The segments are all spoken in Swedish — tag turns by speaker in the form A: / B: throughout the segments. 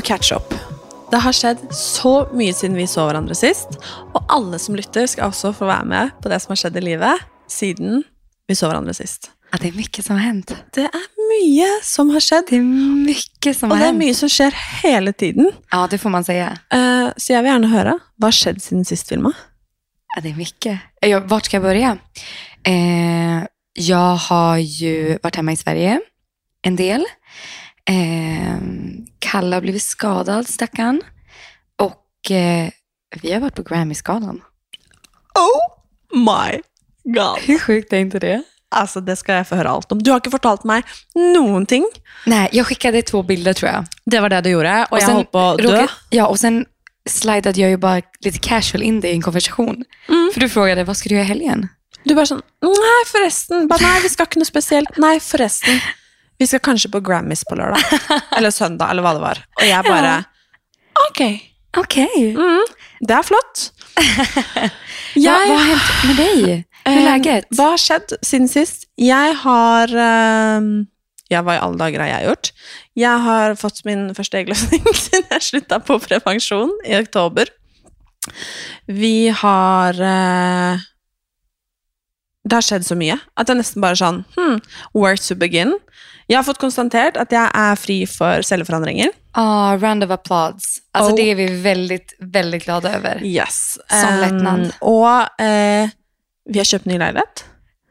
A: Må catch up. Det har skjedd så mye siden vi så hverandre sist. Og alle som lytter, skal også få være med på det som har skjedd i livet siden vi så hverandre sist.
B: Ja, det är mycket som har hänt.
A: Det er mye som har skjedd.
B: Det är mycket som
A: Og
B: har
A: det er
B: hänt.
A: mye som skjer hele tiden.
B: Ja, det får man säga.
A: Eh, så jeg vil gjerne høre hva har skjedd siden sist filma.
B: Ja, det är mycket. Jag, vart ska jag börja? Eh, jag har ju varit hemma i Sverige en del. Eh, Kalle har blivit skadad, stackarn. Och eh, vi har varit på Grammy-skalan.
A: Oh my god.
B: Hur sjukt är inte det?
A: Altså, Det skal jeg få høre alt om. Du har ikke fortalt meg noen ting.
B: Nej, jag skickade två bilder tror jag.
A: Det var det du gjorde,
B: Och
A: jeg
B: sen
A: holdt på dø.
B: råkade- Ja, och sen slidade jag ju bara lite casual in det i en konversation. För du frågade, vad ska du göra i helgen?
A: Du bare sånn Nei, forresten. Bare, nei, vi skal ikke noe spesielt. Nei, forresten. Vi skal kanskje på Grammys på lørdag. Eller søndag, eller hva det var. Og jeg bare Ok.
B: Okej.
A: Mm, det er flott.
B: Vad
A: Jeg,
B: vad har hänt med dig? Hur är
A: eh,
B: läget?
A: Hva har skjedd siden sist? Jeg har eh, Ja, hva i alle dager har jeg gjort? Jeg har fått min første eggløsning siden jeg slutta på prevensjon i oktober. Vi har eh, Det har skjedd så mye at det er nesten bare sånn hmm, Where to begin? Jeg har fått konstatert at jeg er fri for celleforandringer.
B: Ja, round of applause. Alltså
A: Oh.
B: det är vi väldigt, väldigt glada över.
A: Yes.
B: Sånn
A: Em,
B: lättnad.
A: og eh, vi har kjøpt ny leilighet.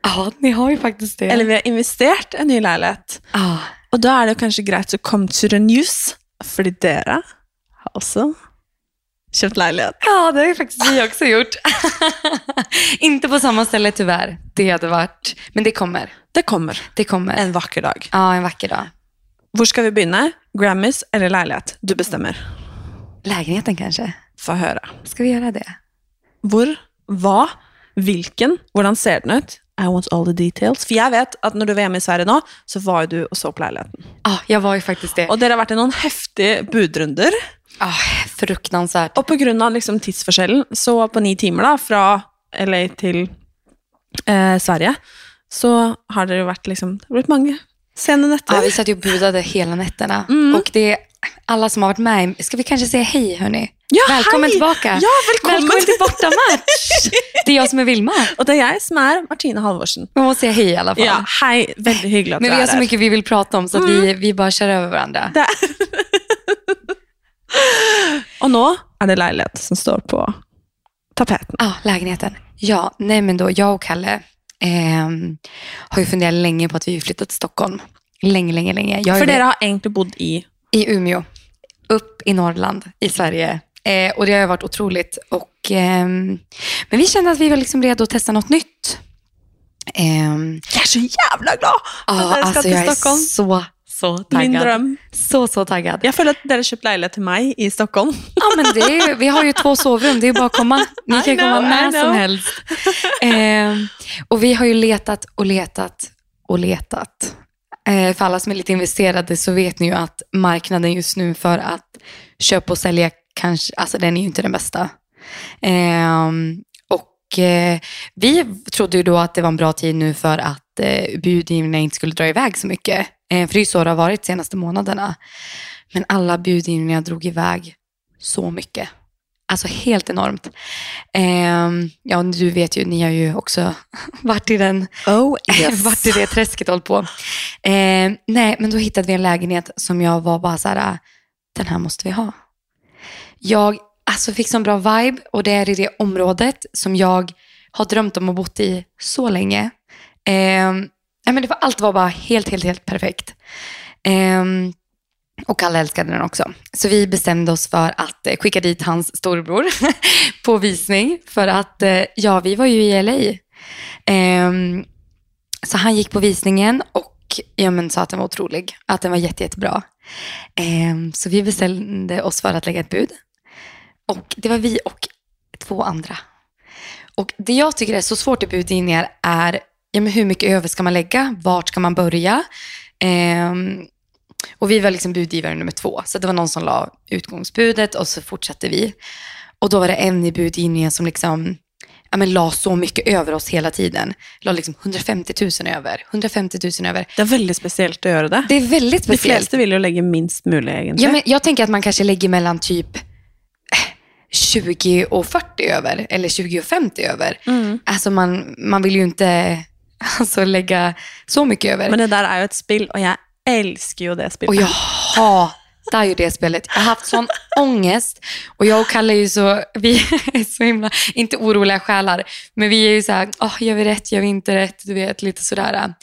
B: Ja, ni har ju faktiskt det.
A: Eller vi har investert i en ny leilighet.
B: ja.
A: Og da er det kanskje greit å come to the news, fordi dere har også kjøpt leilighet.
B: ja, det har ju faktiskt vi också gjort. Inte på samma ställe tyvärr. Det hade varit, men det kommer.
A: Det kommer
B: Det kommer.
A: en vakker dag.
B: Ja, en vacker dag.
A: Hvor skal vi begynne? Grammys eller leilighet? Du bestemmer.
B: Lägenheten kanske?
A: Få høre.
B: Ska vi göra det?
A: Hvor, hva, hvilken, hvordan ser den ut? I want all the details. For jeg vet at når du var hjemme i Sverige nå, så var du og så på leiligheten.
B: Ja, jag var ju faktiskt det.
A: Og dere har vært i noen heftige budrunder.
B: Ja, fruktansvärt.
A: Og på grunn av liksom tidsforskjellen, så på ni timer da, fra LA til eh, Sverige, så har det vært liksom, det har blitt mange sene
B: Ja,
A: netter.
B: vi satt ju och budade hela nätterna.
A: Mm.
B: Och det alla som har varit med, ska vi kanske säga hej hörni?
A: Ja,
B: Välkommen
A: hei!
B: tillbaka.
A: Ja, velkommen!
B: Välkommen till bortamatch. Det är jag som är Vilma.
A: Og det er jeg som er Martine Halvorsen.
B: Man måste säga hej i alla fall.
A: Ja, hei, veldig hyggelig at
B: Men vi har så mycket vi vill prata om så att vi, vi bara kör över varandra.
A: Og nå er det leilighet som står på tapeten.
B: Ja, lägenheten. Ja, nej men då, jag och Kalle ehm, har ju funderat länge på att vi vill flytta till Stockholm. Länge, länge, länge. Jag ju
A: dere har egentlig bodd i
B: i Umeå, upp i Norrland i Sverige. Eh, och det har ju varit otroligt. Och, ehm, men vi kände att vi var liksom redo att testa något nytt. Ehm,
A: Jeg er så jævla glad
B: ja,
A: at dere skal
B: alltså
A: til
B: jag är
A: Stockholm.
B: så, så taggad.
A: Min drøm.
B: Så, så taggad.
A: Jeg føler at dere kjøpte leilighet til meg i Stockholm.
B: Ja, men det är ju, vi har ju två sovrum, det är ju bara att komma. Ni kan komma
A: know, I
B: när som helst. Eh, och vi har ju letat och letat och letat. Eh, för alla som är lite investerade så vet ni ju att marknaden just nu för att köpa och sälja, kanske, alltså den är ju inte den bästa. Eh, och eh, vi trodde ju då att det var en bra tid nu för att eh, budgivningarna inte skulle dra iväg så mycket. Eh, för det är ju så det har varit de senaste månaderna. Men alla budgivningar drog iväg så mycket. Alltså helt enormt. Ehm, ja, du vet ju, ni har ju också varit i, den,
A: Oh,
B: varit i det träsket hållit på. Ehm, nej, men då hittade vi en lägenhet som jag var bara så här, den här måste vi ha. Jag alltså, fick sån bra vibe och det är i det området som jag har drömt om att bo i så länge. Ehm, nej, men det var, allt var bara helt, helt, helt perfekt. Ehm, och alla älskade den också. Så vi bestämde oss för att eh, skicka dit hans storebror på visning. För att, eh, ja, vi var ju i LA. Ehm, så han gick på visningen och ja, men, sa att den var otrolig. Att den var jätte, jättebra. Ehm, så vi bestämde oss för att lägga ett bud. Och det var vi och två andra. Och det jag tycker är så svårt i budgivningar är ja, men hur mycket över ska man lägga? Vart ska man börja? Ehm, och vi var liksom budgivare nummer två. Så det var någon som la utgångsbudet och så fortsatte vi. Och då var det en i budgivningen som liksom ja, men la så mycket över oss hela tiden. La liksom 150 000 över, 150 000 över.
A: Det är väldigt speciellt att göra det.
B: Det är väldigt
A: De
B: speciellt.
A: flesta vill ju lägga minst möjligt egentligen.
B: Ja, men jag tänker att man kanske lägger mellan typ eh, 20 och 40 över, eller 20 och 50 över.
A: Mm.
B: Alltså man, man vill ju inte alltså, lägga så mycket över.
A: Men det där är ju ett spel och jag älskar ju det spelet.
B: Och jag hatar ju det spelet. Jag har haft sån ångest. Och jag och Kalle är ju så, vi är så himla, inte oroliga själar, men vi är ju så här, oh, gör vi rätt, gör vi inte rätt, du vet, lite sådär.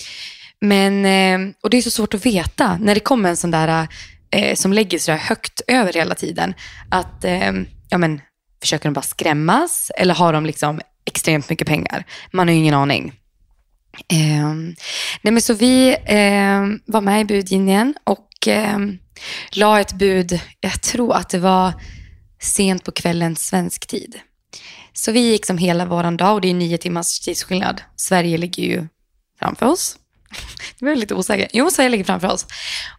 B: Men, eh, och det är så svårt att veta när det kommer en sån där eh, som lägger sådär högt över hela tiden. Att, eh, ja men, försöker de bara skrämmas eller har de liksom extremt mycket pengar? Man har ju ingen aning. Eh, nej men så vi eh, var med i budgivningen och eh, la ett bud, jag tror att det var sent på kvällen svensk tid. Så vi gick som hela våran dag och det är nio timmars tidsskillnad. Sverige ligger ju framför oss. Det var lite osäker. Jo, Sverige ligger framför oss.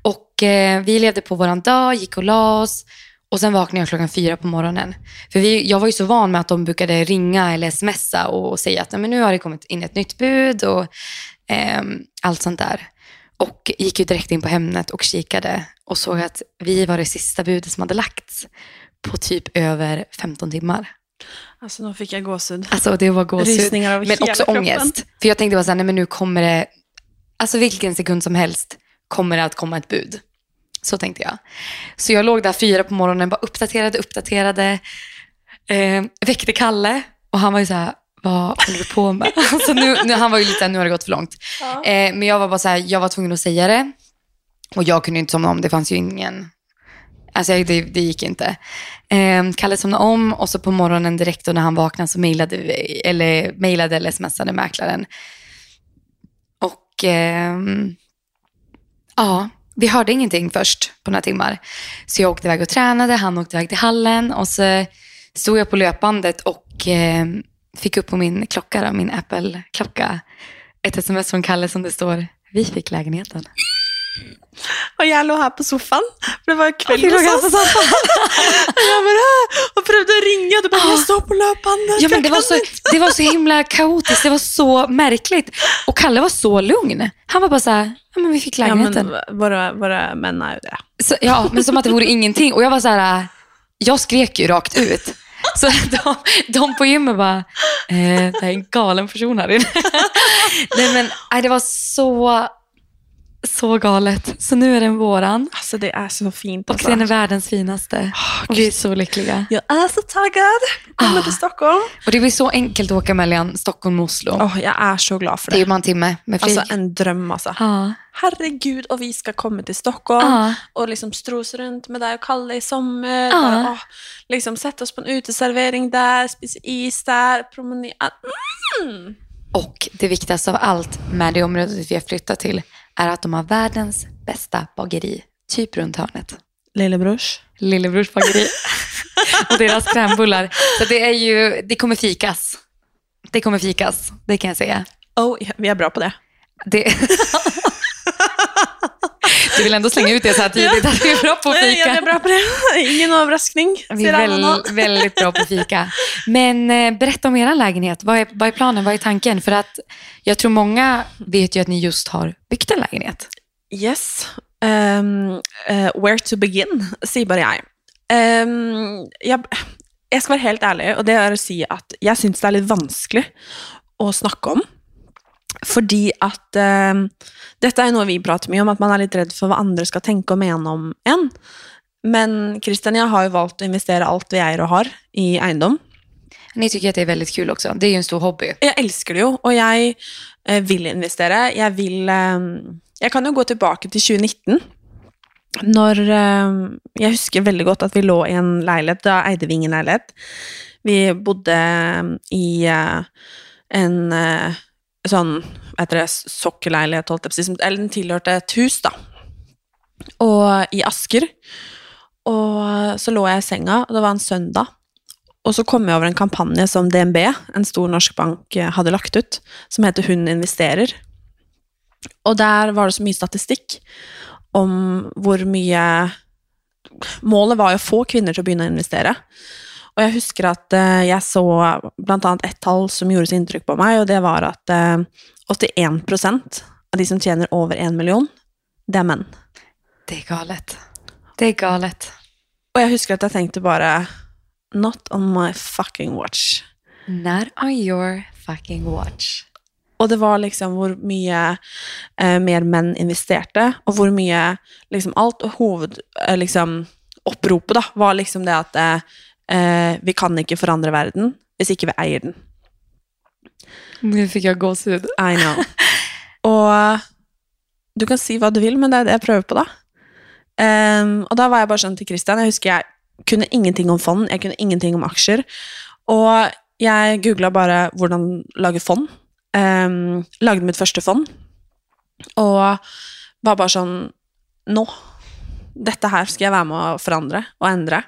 B: Och eh, vi levde på våran dag, gick och la oss. Och sen vaknade jag klockan fyra på morgonen. För vi, jag var ju så van med att de brukade ringa eller smsa och säga att "Nej, men nu har det kommit in ett nytt bud och ehm, allt sånt där. Och gick ju direkt in på Hemnet och kikade och såg att vi var det sista budet som hade lagts på typ över 15 timmar.
A: Alltså nu fick jag gåshud.
B: Alltså det var gåshud.
A: Rysningar
B: Men också
A: kroppen.
B: ångest. För jag tänkte bara så här, nej men nu kommer det, alltså vilken sekund som helst kommer det att komma ett bud. Så tänkte jag. Så jag låg där fyra på morgonen, bara uppdaterade, uppdaterade. Eh, väckte Kalle och han var ju så här, vad håller du på med? alltså nu, nu, han var ju lite, nu har det gått för långt. Eh, men jag var bara så här, jag var tvungen att säga det. Och jag kunde inte somna om, det fanns ju ingen, alltså jag- det, det gick inte. Eh, Kalle somnade om och så på morgonen direkt då när han vaknade så mejlade, vi- eller, mejlade eller smsade mäklaren. Och ehm, ja, vi hörde ingenting först på några timmar. Så jag åkte iväg och tränade, han åkte iväg till hallen och så stod jag på löpbandet och eh, fick upp på min klocka, då, min Apple-klocka, ett sms från Kalle som det står, vi fick lägenheten.
A: Och jag låg här på soffan, för det var kväll hos oss. Jag bara, "Ah", och prövade ringa, du bara, jag står på löpbandet.
B: Ja, men det, var så,
A: inte."
B: det var så himla kaotiskt, det var så märkligt. Och Kalle var så lugn. Han var bara så här, ja men vi fick
A: Ja,
B: lägenheten.
A: men våra, våra män är ju det.
B: Så, ja, men som att det vore ingenting. Och jag var så här, jag skrek ju rakt ut. Så de, de på gymmet bara, eh, det är en galen person här inne. Nej, men, nej, det var så, så galet. Så nu är den våran.
A: Alltså det är så fint.
B: Och
A: Alltså.
B: den är världens finaste. Och vi är så lyckliga.
A: Jag är så taggad. Kommer
B: Ah.
A: till Stockholm.
B: Och det blir så enkelt att åka mellan Stockholm och Oslo.
A: Åh, jag är så glad för
B: Det är
A: det.
B: ju bara en timme med flyg.
A: Alltså en dröm alltså.
B: ja.
A: Herregud, och vi ska komma till Stockholm
B: Ja.
A: och liksom strosa runt med dig och Kalle i sommar.
B: Ja.
A: Bara, åh, liksom sätta oss på en uteservering där, spisa is där, promenera. Mm.
B: Och det viktigaste av allt med det området vi har flyttat till är att de har världens bästa bageri, typ runt hörnet.
A: Lillebrors.
B: Lillebrors bageri. och deras krämbullar. Så det är ju, det kommer fikas. Det kommer fikas, det kan jag säga.
A: Oh, ja, vi är bra på det.
B: Det... Du vill ändå slänga ut det så här tidigt att vi är bra på att
A: Nej, jag är
B: fika.
A: bra på det. Ingen överraskning.
B: Vi är väl, väldigt bra på att fika. Men eh, berätta om er lägenhet. Vad är, vad är planen? Vad är tanken? För att jag tror många vet ju att ni just har byggt en lägenhet.
A: Yes. Um, eh, where to begin, sier bare jeg. Um, jeg. Jeg skal være helt ærlig, og det er å si at jeg syns det er litt vanskelig å snakke om. Fordi at um, Dette er jo noe vi prater mye om, at man er litt redd for hva andre skal tenke og mene om en. Men Christian og jeg har jo valgt å investere alt vi eier og har, i eiendom.
B: Ni tycker att det är väldigt kul också. Det är ju en stor hobby.
A: Jeg elsker det jo, og jeg eh, vil investere. Jeg vil eh, Jeg kan jo gå tilbake til 2019. Når eh, Jeg husker veldig godt at vi lå i en leilighet. Da eide vi ingen leilighet. Vi bodde i eh, en eh, sånn etter det, sokkelleilighet, holdt jeg på å si. som- Eller den tilhørte et hus, da. Og i Asker. Og så lå jeg i senga, og det var en søndag. Og så kom jeg over en kampanje som DNB, en stor norsk bank, eh, hadde lagt ut, som heter Hun investerer. Og der var det så mye statistikk om hvor mye Målet var jo å få kvinner til å begynne å investere. Og jeg husker at eh, jeg så blant annet ett tall som gjorde så inntrykk på meg, og det var at eh, 81% av de som tjener over en million, det er menn.
B: Det är galet. Det är galet.
A: Og jeg husker at jeg tenkte bare Not on my fucking watch.
B: Not on your fucking watch.
A: Og det var liksom hvor mye eh, mer menn investerte, og hvor mye liksom alt og hoved... Eh, liksom da, var liksom det at eh, eh, vi kan ikke forandre verden hvis ikke vi eier den.
B: Nu fick jag gåshud.
A: I know. og du kan si hva du vil, men det er det jeg prøver på, da. Ehm, og da var jeg bare sånn til Christian, jeg husker jeg kunne ingenting om fond, jeg kunne ingenting om aksjer, og jeg googla bare hvordan lage fond. Ehm, lagde mitt første fond, og var bare sånn Nå! Dette her skal jeg være med å forandre og endre.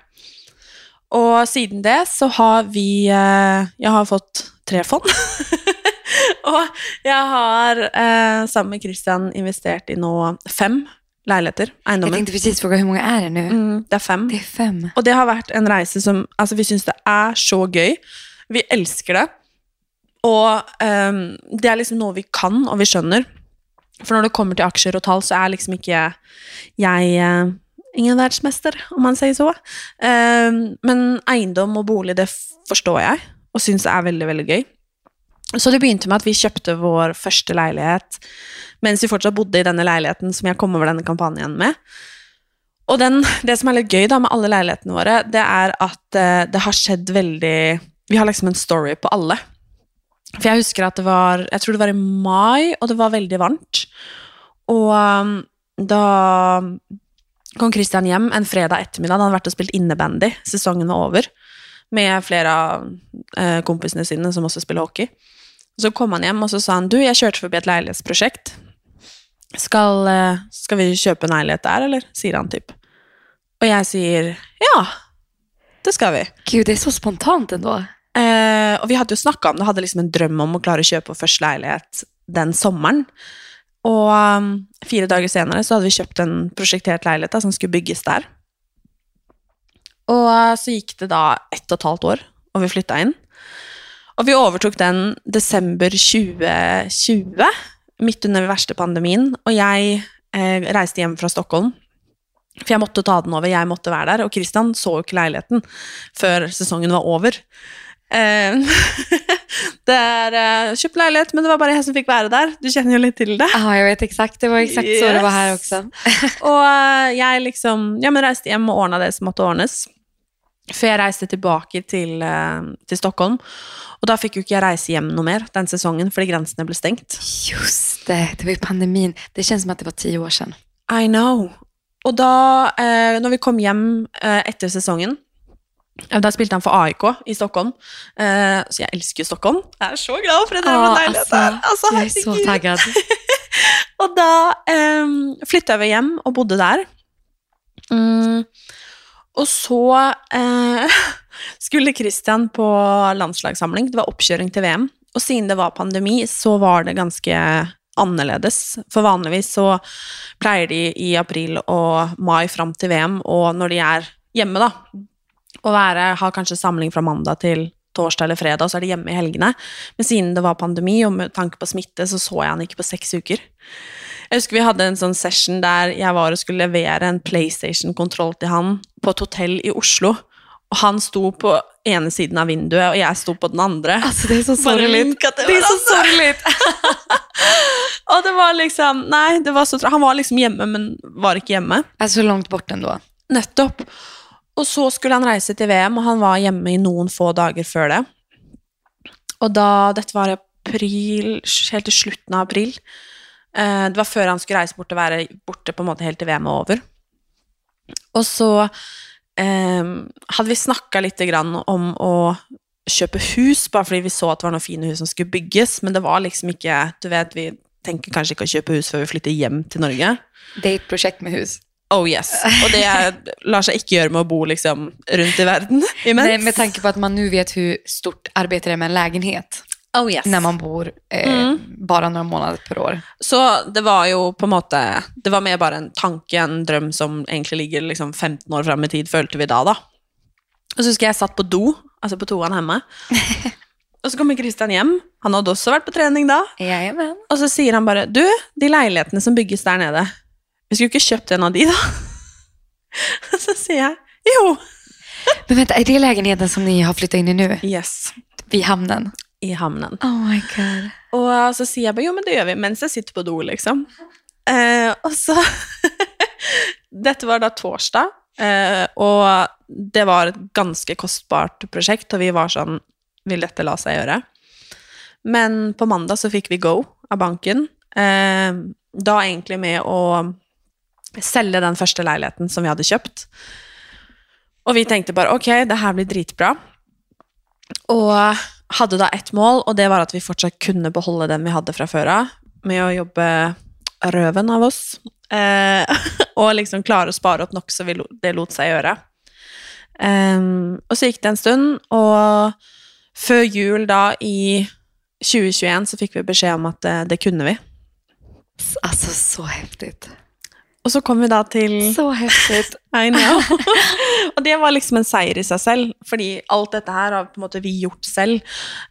A: Og siden det så har vi eh, Jeg har fått tre fond. og jeg har eh, sammen med Christian investert i nå fem leiligheter.
B: Jag
A: Eiendommer.
B: tänkte precis fråga hur många är det nu?
A: Mm, det er fem.
B: Det är fem.
A: Og det har vært en reise som Altså, vi syns det er så gøy. Vi elsker det. Og ehm, det er liksom noe vi kan, og vi skjønner. For når det kommer til aksjer og tall, så er liksom ikke jeg ingen världsmästare, om man säger så. Ehm, men egendom och bolig, det förstår jag och syns är väldigt, väldigt gøy. Så det begynte med att vi köpte vår första lägenhet medan vi fortsatt bodde i den här lägenheten som jag kom över denne kampanjen med. Och den, det som är lite gøy da med alla lägenheterna våra, det är att eh, det har skett väldigt... Vi har liksom en story på alla. För jag husker att det var jag tror det var i maj, och det var väldigt varmt. Och ehm, då kom Christian hjem en fredag ettermiddag. Han hadde vært og spilt innebandy. Sesongen var over. Med flere av eh, kompisene sine som også spiller hockey. Så kom han hjem og så sa han, du, jeg kjørte forbi et leilighetsprosjekt. Skal, eh, skal vi kjøpe en leilighet der, eller? Sier han typ. Og jeg sier, ja, det skal vi.
B: Gud, det är så spontant ändå.
A: Eh, og vi hadde jo snakka om det, hadde liksom en drøm om klare å kjøpe vår første leilighet den sommeren. Og um, fire dager senere så hadde vi kjøpt en prosjektert leilighet da, som skulle bygges der. Og uh, så gikk det da ett og et halvt år, og vi flytta inn. Og vi overtok den desember 2020, midt under den verste pandemien. Og jeg eh, reiste hjem fra Stockholm. For jeg måtte ta den over, jeg måtte være der. Og Christian så jo ikke leiligheten før sesongen var over. Eh, det er eh, kjøpt leilighet, men det var bare jeg som fikk være der. Du kjenner jo litt til det.
B: Ja, jag vet exakt. Det var exakt så det var här
A: Yes.
B: också.
A: Og eh, jeg liksom ja, men reiste hjem og ordna det som måtte ordnes. Før jeg reiste tilbake til, eh, til Stockholm. Og da fikk jo ikke jeg reise hjem noe mer den sesongen, fordi grensene ble stengt.
B: Just det, det var ju pandemin. Det känns som att det var tio år sedan.
A: I know. Og da, eh, når vi kom hjem eh, etter sesongen eh, Da spilte han for AIK i Stockholm. Eh, så jeg elsker jo Stockholm. Jeg er så glad for en
B: Ja,
A: ja, leilighet der. Altså,
B: jag är så taggad.
A: Og da um, flytta vi hjem og bodde der. Mm. Og så eh, skulle Christian på landslagssamling. Det var oppkjøring til VM. Og siden det var pandemi, så var det ganske annerledes. For vanligvis så pleier de i april og mai fram til VM, og når de er hjemme, da, å være, ha kanskje samling fra mandag til torsdag eller fredag, og så er de hjemme i helgene. Men siden det var pandemi, og med tanke på smitte, så så jeg han ikke på seks uker. Jeg husker vi hadde en sånn session der jeg var og skulle levere en PlayStation-kontroll til han på et hotell i Oslo. Og han sto på ene siden av vinduet, og jeg sto på den andre.
B: Alltså det är så
A: vinket til
B: Det är så
A: hverandre.
B: sorgligt.
A: Og det var liksom Nei, det var så Han var liksom hjemme, men var ikke hjemme.
B: Alltså långt bort ändå.
A: Nettopp. Och så skulle han reise till VM, och han var hemma i någon få dagar før det. Och då, Dette var i april, helt til slutten av april. Eh, det var før han skulle reise bort og være borte på en måte helt til VM var over. Och så eh, hade vi snakka lite grann om å köpa hus, bara för att vi såg att det var noen fine hus som skulle byggas. men det var liksom inte, Du vet, vi tänker kanske inte å köpa hus før vi flytter hem till Norge.
B: Det är ett projekt med hus.
A: Oh yes. Og det lar seg ikke gjøre med å bo liksom rundt i imens.
B: Nej, med tanke på att man nu vet hur stort arbete det är med en lägenhet.
A: oh yes.
B: När man bor eh,
A: Mm.
B: bara några månader per år.
A: Så det var jo på måte Det var mer bare en tanke, en drøm som egentlig ligger liksom 15 år fram i tid, følte vi da, da. Og så husker jeg satt på do, altså på toan hjemme. Og så kommer Christian hjem. Han hadde også vært på trening da.
B: Jajamän.
A: Og så sier han bare Du, de leilighetene som bygges der nede, vi skulle ikke kjøpt en av de, da? Så sier jeg jo.
B: Men vänta, är det lägenheten som ni har flyttat in i nu?
A: Yes.
B: Vid hamnen?
A: I hamnen.
B: Oh my god.
A: Og så sier jeg bare jo, men det gjør vi, mens jeg sitter på do, liksom. Eh, og så Dette var da torsdag, eh, og det var et ganske kostbart prosjekt, og vi var sånn Vil dette la seg gjøre? Men på mandag så fikk vi go av banken. Eh, da egentlig med å selge den første leiligheten som vi hadde kjøpt. Og vi tenkte bare ok, det her blir dritbra. Og hadde da ett mål, og det var at vi fortsatt kunne beholde den vi hadde fra før av, med å jobbe røven av oss. Eh, og liksom klare å spare opp nok så vi lo, det lot seg gjøre. Eh, og så gikk det en stund, og før jul da i 2021 så fikk vi beskjed om at det, det kunne vi.
B: Alltså så häftigt.
A: Og så kom vi da til
B: Så häftigt.
A: I know. og det var liksom en seier i seg selv, fordi alt dette her har på en måte vi gjort selv.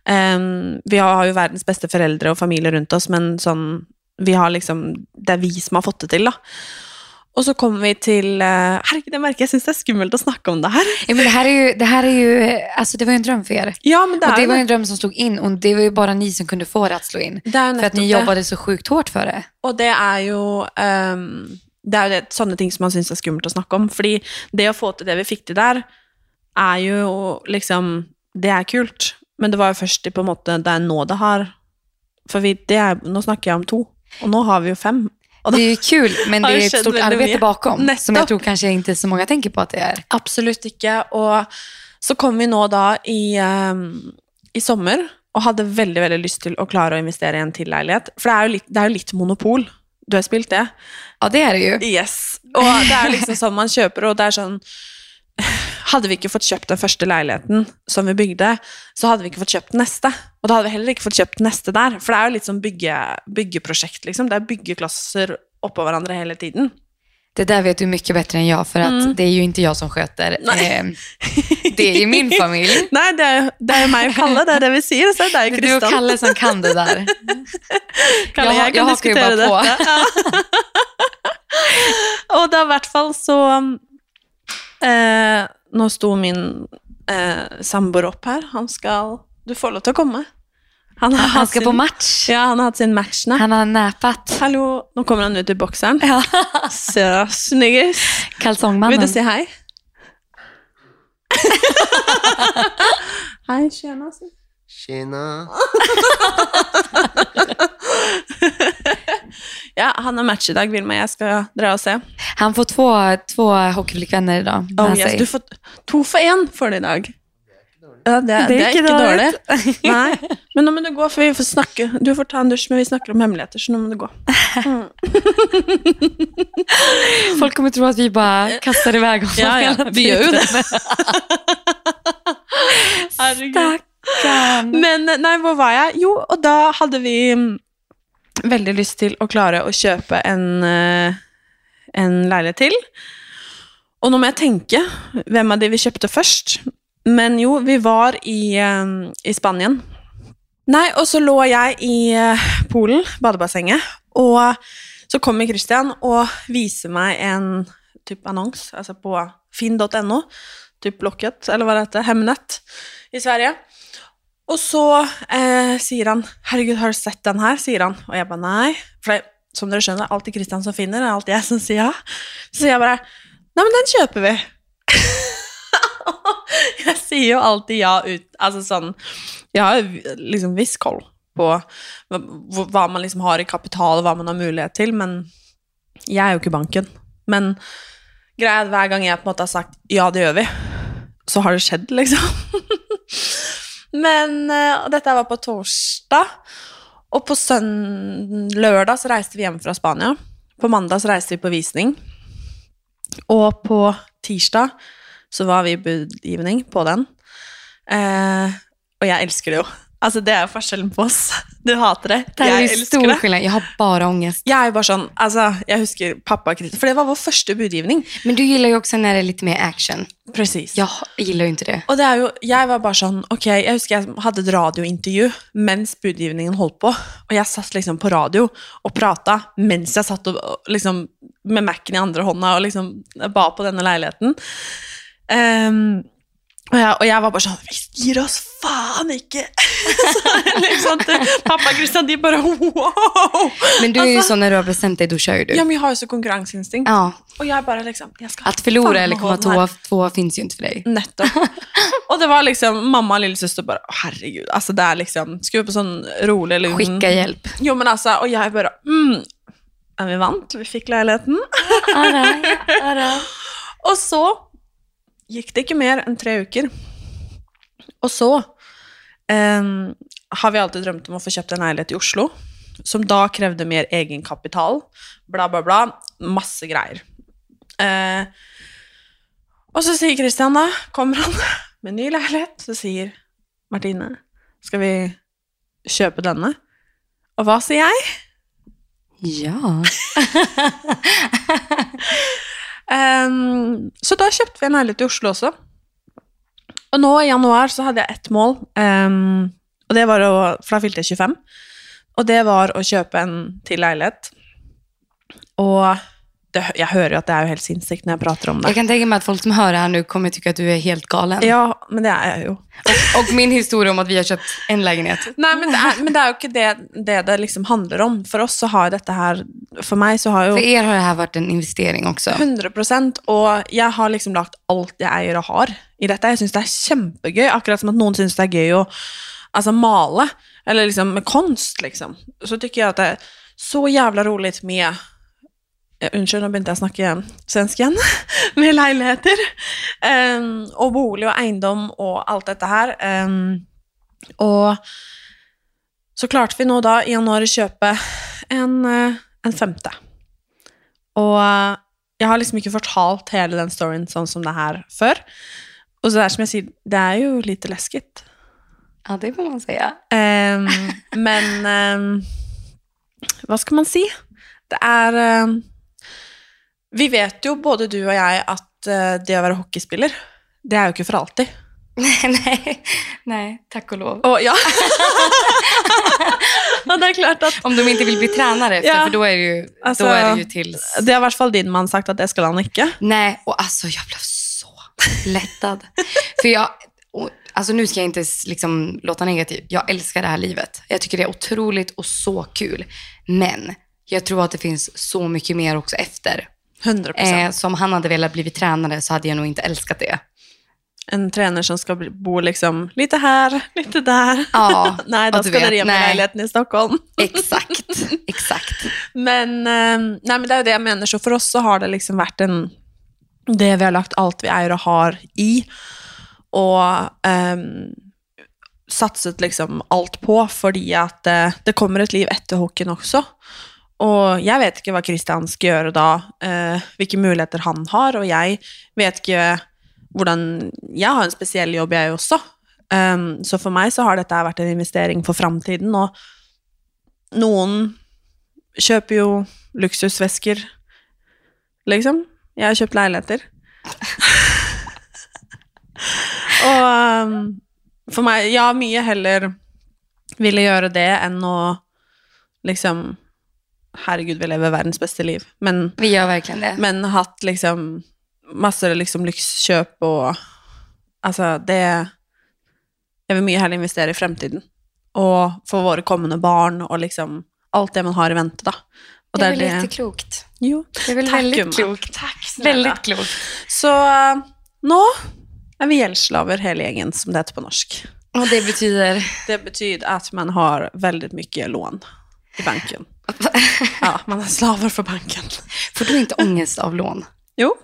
A: Ehm, vi har jo verdens beste foreldre og familie rundt oss, men sånn vi har liksom, Det er vi som har fått det til, da. Og så kommer vi til eh, Herregud, jeg merker jeg syns det er skummelt å snakke om det her.
B: Ja, men det här är ju, det här är ju, alltså det var ju en dröm för er.
A: Ja, men det
B: Och det var ju en dröm som slog in och det var ju bara ni som kunde få det att slå in.
A: det
B: För att ni jobbade så sjukt hårt för det.
A: Og det er jo ehm, Det er jo sånne ting som man syns er skummelt å snakke om. Fordi det å få til det vi fikk til der, er jo liksom Det er kult. Men det var jo først på en måte det er nå det har For vi, det er, nå snakker jeg om to, og nå har vi jo fem. Og
B: Det är ju kul, men det är ett stort
A: väldigt
B: arbete bakom. Som
A: Nettopp.
B: jag tror kanske inte så många tänker på att det är.
A: Absolutt ikke. Og så kom vi nå da i, ehm, i sommer og hadde veldig veldig lyst til å klare å investere i en til leilighet. For det er jo litt, det er jo litt monopol. Du har spilt det?
B: Ja, det är det ju.
A: Yes. Og det er liksom sånn man kjøper, og det er sånn Hadde vi ikke fått kjøpt den første leiligheten som vi bygde, så hadde vi ikke fått kjøpt den neste. Og da hadde vi heller ikke fått kjøpt den neste der. For det er jo litt sånn bygge, byggeprosjekt, liksom. Det er byggeklosser oppå hverandre hele tiden.
B: Det där vet du mycket bättre än jag, för att
A: Mm.
B: det är ju inte jag som sköter.
A: Nej.
B: Eh, det är ju min familj.
A: Nei, det jo det jo meg og Kalle, er det vi sier. Så er jo
B: Det är du och. Kalle som kan det där.
A: Kalle,
B: jeg
A: kan
B: jeg hakar jo
A: diskutere
B: bare på.
A: og da i hvert fall så eh, Nå sto min eh, samboer opp her. Han skal Du får lov å komme. Han har,
B: Han ska
A: sin,
B: på match.
A: Ja, han har hatt sin match nå.
B: Han har näpat.
A: Hallo, nå kommer han ut i bokseren.
B: Ja.
A: Så snyggis.
B: Kalsongmannen.
A: du si hei? hei, tjena.
C: Tjena.
A: Ja, han har match i dag, Vilma. Jeg skal dra og se.
B: Han får två, två hockeyflickvänner idag.
A: Oh, yes. Du får to for én får du i dag. Ja, det, det, er ikke dårlig. Nei. Men nå må du gå, for vi får snakke. Du får ta en dusj, men vi snakker om hemmeligheter, så nå må du gå.
B: Folk kommer tro att vi bara kastar iväg honom
A: Ja, ja, vi gjør jo det.
B: Stackarn.
A: Men nei, hvor var jeg? Jo, og da hadde vi mm, veldig lyst til å klare å kjøpe en, eh, en leilighet til. Og nå må jeg tenke hvem av de vi kjøpte først. Men jo, vi var i, ehm, i Spanien. Nej, och så låg jag i eh, poolen, badbassängen, och så kommer Christian och visar mig en typ annons, alltså på finn.no, typ Blocket, eller vad det heter, Hemnet, i Sverige. Och så eh, säger han 'Herregud, har du sett den här? Säger han. Och jag bara, nej. För det, som det är alltid Christian som finner, det är alltid jag som säger ja. Så jag bara, nej men den köper vi'. Jag säger ju alltid ja ut alltså sån, jag har liksom viss koll på vad man liksom har i kapital, och vad man har möjlighet till. men jag är ju inte banken. Men grejen är at hver gang på något har sagt 'ja, det gör vi', så har det skett liksom. Men eh, och detta var på torsdag, Och på lördag så reste vi hem från Spanien. På måndag så reste vi på visning, Och på tisdag så var vi i budgivning på den. Eh, og jeg elsker det jo. Alltså det är forskjellen på oss. Du hatar det.
B: Det här är
A: elsker
B: stor
A: det.
B: skillnad. Jag har bara ångest.
A: Jeg er bare sånn, altså, jeg husker pappa kritisk, for det var vår første budgivning.
B: Men du gillar ju också när det är lite mer action.
A: Precis.
B: Jag gillar ju inte det.
A: Og det er jo, jeg var bare sånn, ok, jeg husker jeg hadde et radiointervju mens budgivningen holdt på, og jeg satt liksom på radio og prata mens jeg satt og, liksom, med Mac-en i andre hånda og liksom ba på denne leiligheten. Ehm, og, jeg, og jeg var bare sånn, vi gir oss faen ikke! Så liksom, til pappa Christian, de bare, wow!
B: Men du är ju
A: Alltså-
B: så när du har bestämt dig, då kör ju du.
A: Ja, men jag har ju så konkurrensinstinkt.
B: Ja,
A: Och jag bara liksom, jag ska
B: att förlora
A: fan
B: eller komma tvåa, tvåa finns ju inte för dig.
A: Nettopp. Och det var liksom mamma och lillsyster bara, "Åh, herregud, alltså det är liksom, skulle på sån rolig lugn.
B: Skicka hjälp.
A: Jo men alltså, och jag bara, mm, vi vant, vi fick lägenheten. Och så gick det inte mer än tre veckor. Och så ehm, har vi alltid drömt om att få köpa en lägenhet i Oslo, som då krävde mer egenkapital, bla bla bla, massa grejer. Eh, och så säger Christian då, kommer han med ny lägenhet, så säger Martine, ska vi köpa denna? Och vad säger jag?
B: Ja.
A: Um, så da kjøpte vi en leilighet i Oslo også. Og nå i januar så hadde jeg ett mål, ehm, um, og det var å, for da fylte jeg 25, og det var å kjøpe en til leilighet. Og det, jeg hører jo at det jo helt sinnssykt når jeg prater om det.
B: Jag kan tänka mig att folk som hör det här nu kommer tycka att du är helt galen.
A: Ja, men det er jeg jo.
B: Och, och min historia om att vi har köpt en lägenhet.
A: Nei, men det er, men det jo ikke det, det det liksom handler om. For oss så har jo dette her For meg så har jo
B: För er har det här varit en investering också.
A: 100% og jeg har liksom lagt alt jeg eier og har i dette. Jeg syns det er kjempegøy, akkurat som at noen syns det er gøy å altså, male, eller liksom med konst, liksom. Så tycker jeg at det er så jævla roligt med Unnskyld, nå begynte jeg å snakke igjen svensk igjen. med leiligheter. em, og bolig og eiendom og alt dette her. em, og så klarte vi nå da i januar å kjøpe en, eh, en femte. Og jeg har liksom ikke fortalt hele den storyen sånn som det her før. Og så det er som jeg sier, det er jo lite läskigt.
B: Ja, det får man säga.
A: Ehm, men ehm, vad ska man si? Det är... ehm, vi vet jo, både du og jeg, at eh, det å være hockeyspiller, det er jo ikke for alltid.
B: nej, nej, tack och lov.
A: Og ja. og det er klart at
B: Om de inte vill bli tränare
A: Ja.
B: för då är, det ju,
A: Alltså,
B: då är det ju tills...
A: Det har i hvert fall din mann sagt at det skal han ikke.
B: Nej, och alltså jag blev så lättad. för jag, och, alltså nu ska jag inte liksom låta negativ. Jag älskar det här livet. Jag tycker det är otroligt och så kul. Men jag tror att det finns så mycket mer också efter.
A: 100
B: Eh, som han hade velat bli tränare så hade jag nog inte älskat det.
A: En trener som bli- bo liksom lite her, lite der.
B: Ja,
A: da
B: og du
A: skal
B: vet,
A: dere hjem i Stockholm.
B: exakt. exakt.
A: Men, eh, nei, men det jo det jeg mener. Så for oss så har det liksom vært en Det vi har lagt alt vi eier og har i, og ehm, satset liksom alt på, fordi at eh, det kommer et liv etter hockeyen også. Og jeg vet ikke hva Christian skal gjøre da, eh, hvilke muligheter han har, og jeg vet ikke hvordan Jeg har en spesiell jobb, jeg også. Ehm, så for meg så har dette vært en investering for framtiden, og noen kjøper jo luksusvesker, liksom. Jeg har kjøpt leiligheter. Og um, for meg, ja, mye heller ville gjøre det enn å liksom Herregud, vi lever verdens beste liv. Men,
B: Vi gör verkligen det.
A: men hatt liksom masse liksom lyxkjøp og Altså, det Jeg vil mye heller investere i fremtiden. Og for våre kommende barn, og liksom alt det man har i vente, da. Og
B: det är väl jätteklokt.
A: Jo.
B: Det är väl
A: Tack,
B: väldigt
A: gumman.
B: klokt.
A: Tack snälla.
B: Väldigt klokt.
A: Så eh, nå er vi gjeldsslaver hele gjengen, som det heter på norsk.
B: Och det betyder...
A: Det betyder at man har väldigt mycket lån i banken. Ja, man är slavar för banken.
B: Får du inte ångest av lån?
A: Jo,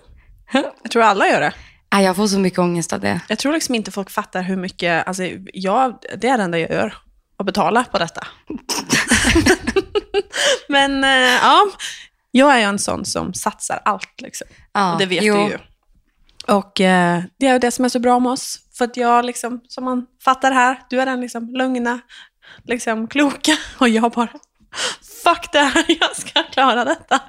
A: jag tror alla gör det.
B: Nej, jag får så mycket ångest av det.
A: Jag tror liksom inte folk fattar hur mycket, alltså jag, det är det enda jag gör, att betala på detta. Men eh, ja, jag är ju en sån som satsar allt liksom.
B: Ja,
A: Och det vet
B: jo.
A: du ju. Och eh, det är ju det som är så bra med oss. För att jag liksom, som man fattar här, du är den liksom lugna, liksom kloka och jag bara, fuck det här, jag ska klara detta.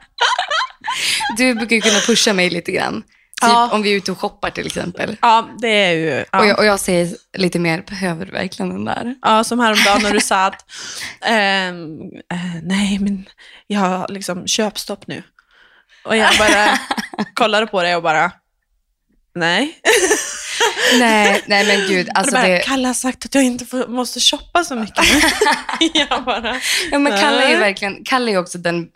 B: Du brukar ju kunna pusha mig lite grann. Typ
A: Ja.
B: om vi är ute och shoppar till exempel.
A: Ja, det är ju... Ja.
B: Och, jag, och jag säger lite mer, behöver du verkligen den där?
A: Ja, som häromdagen när du sa att ehm, eh, nej, men jag har liksom köpstopp nu. Och jag bara kollade på det och bara, nej.
B: Nej, nej men gud. Alltså
A: bara,
B: det,
A: Kalle har sagt att jag inte får, måste shoppa så mycket jag bara,
B: ja, men Kalle är ju verkligen, Kalle är också den,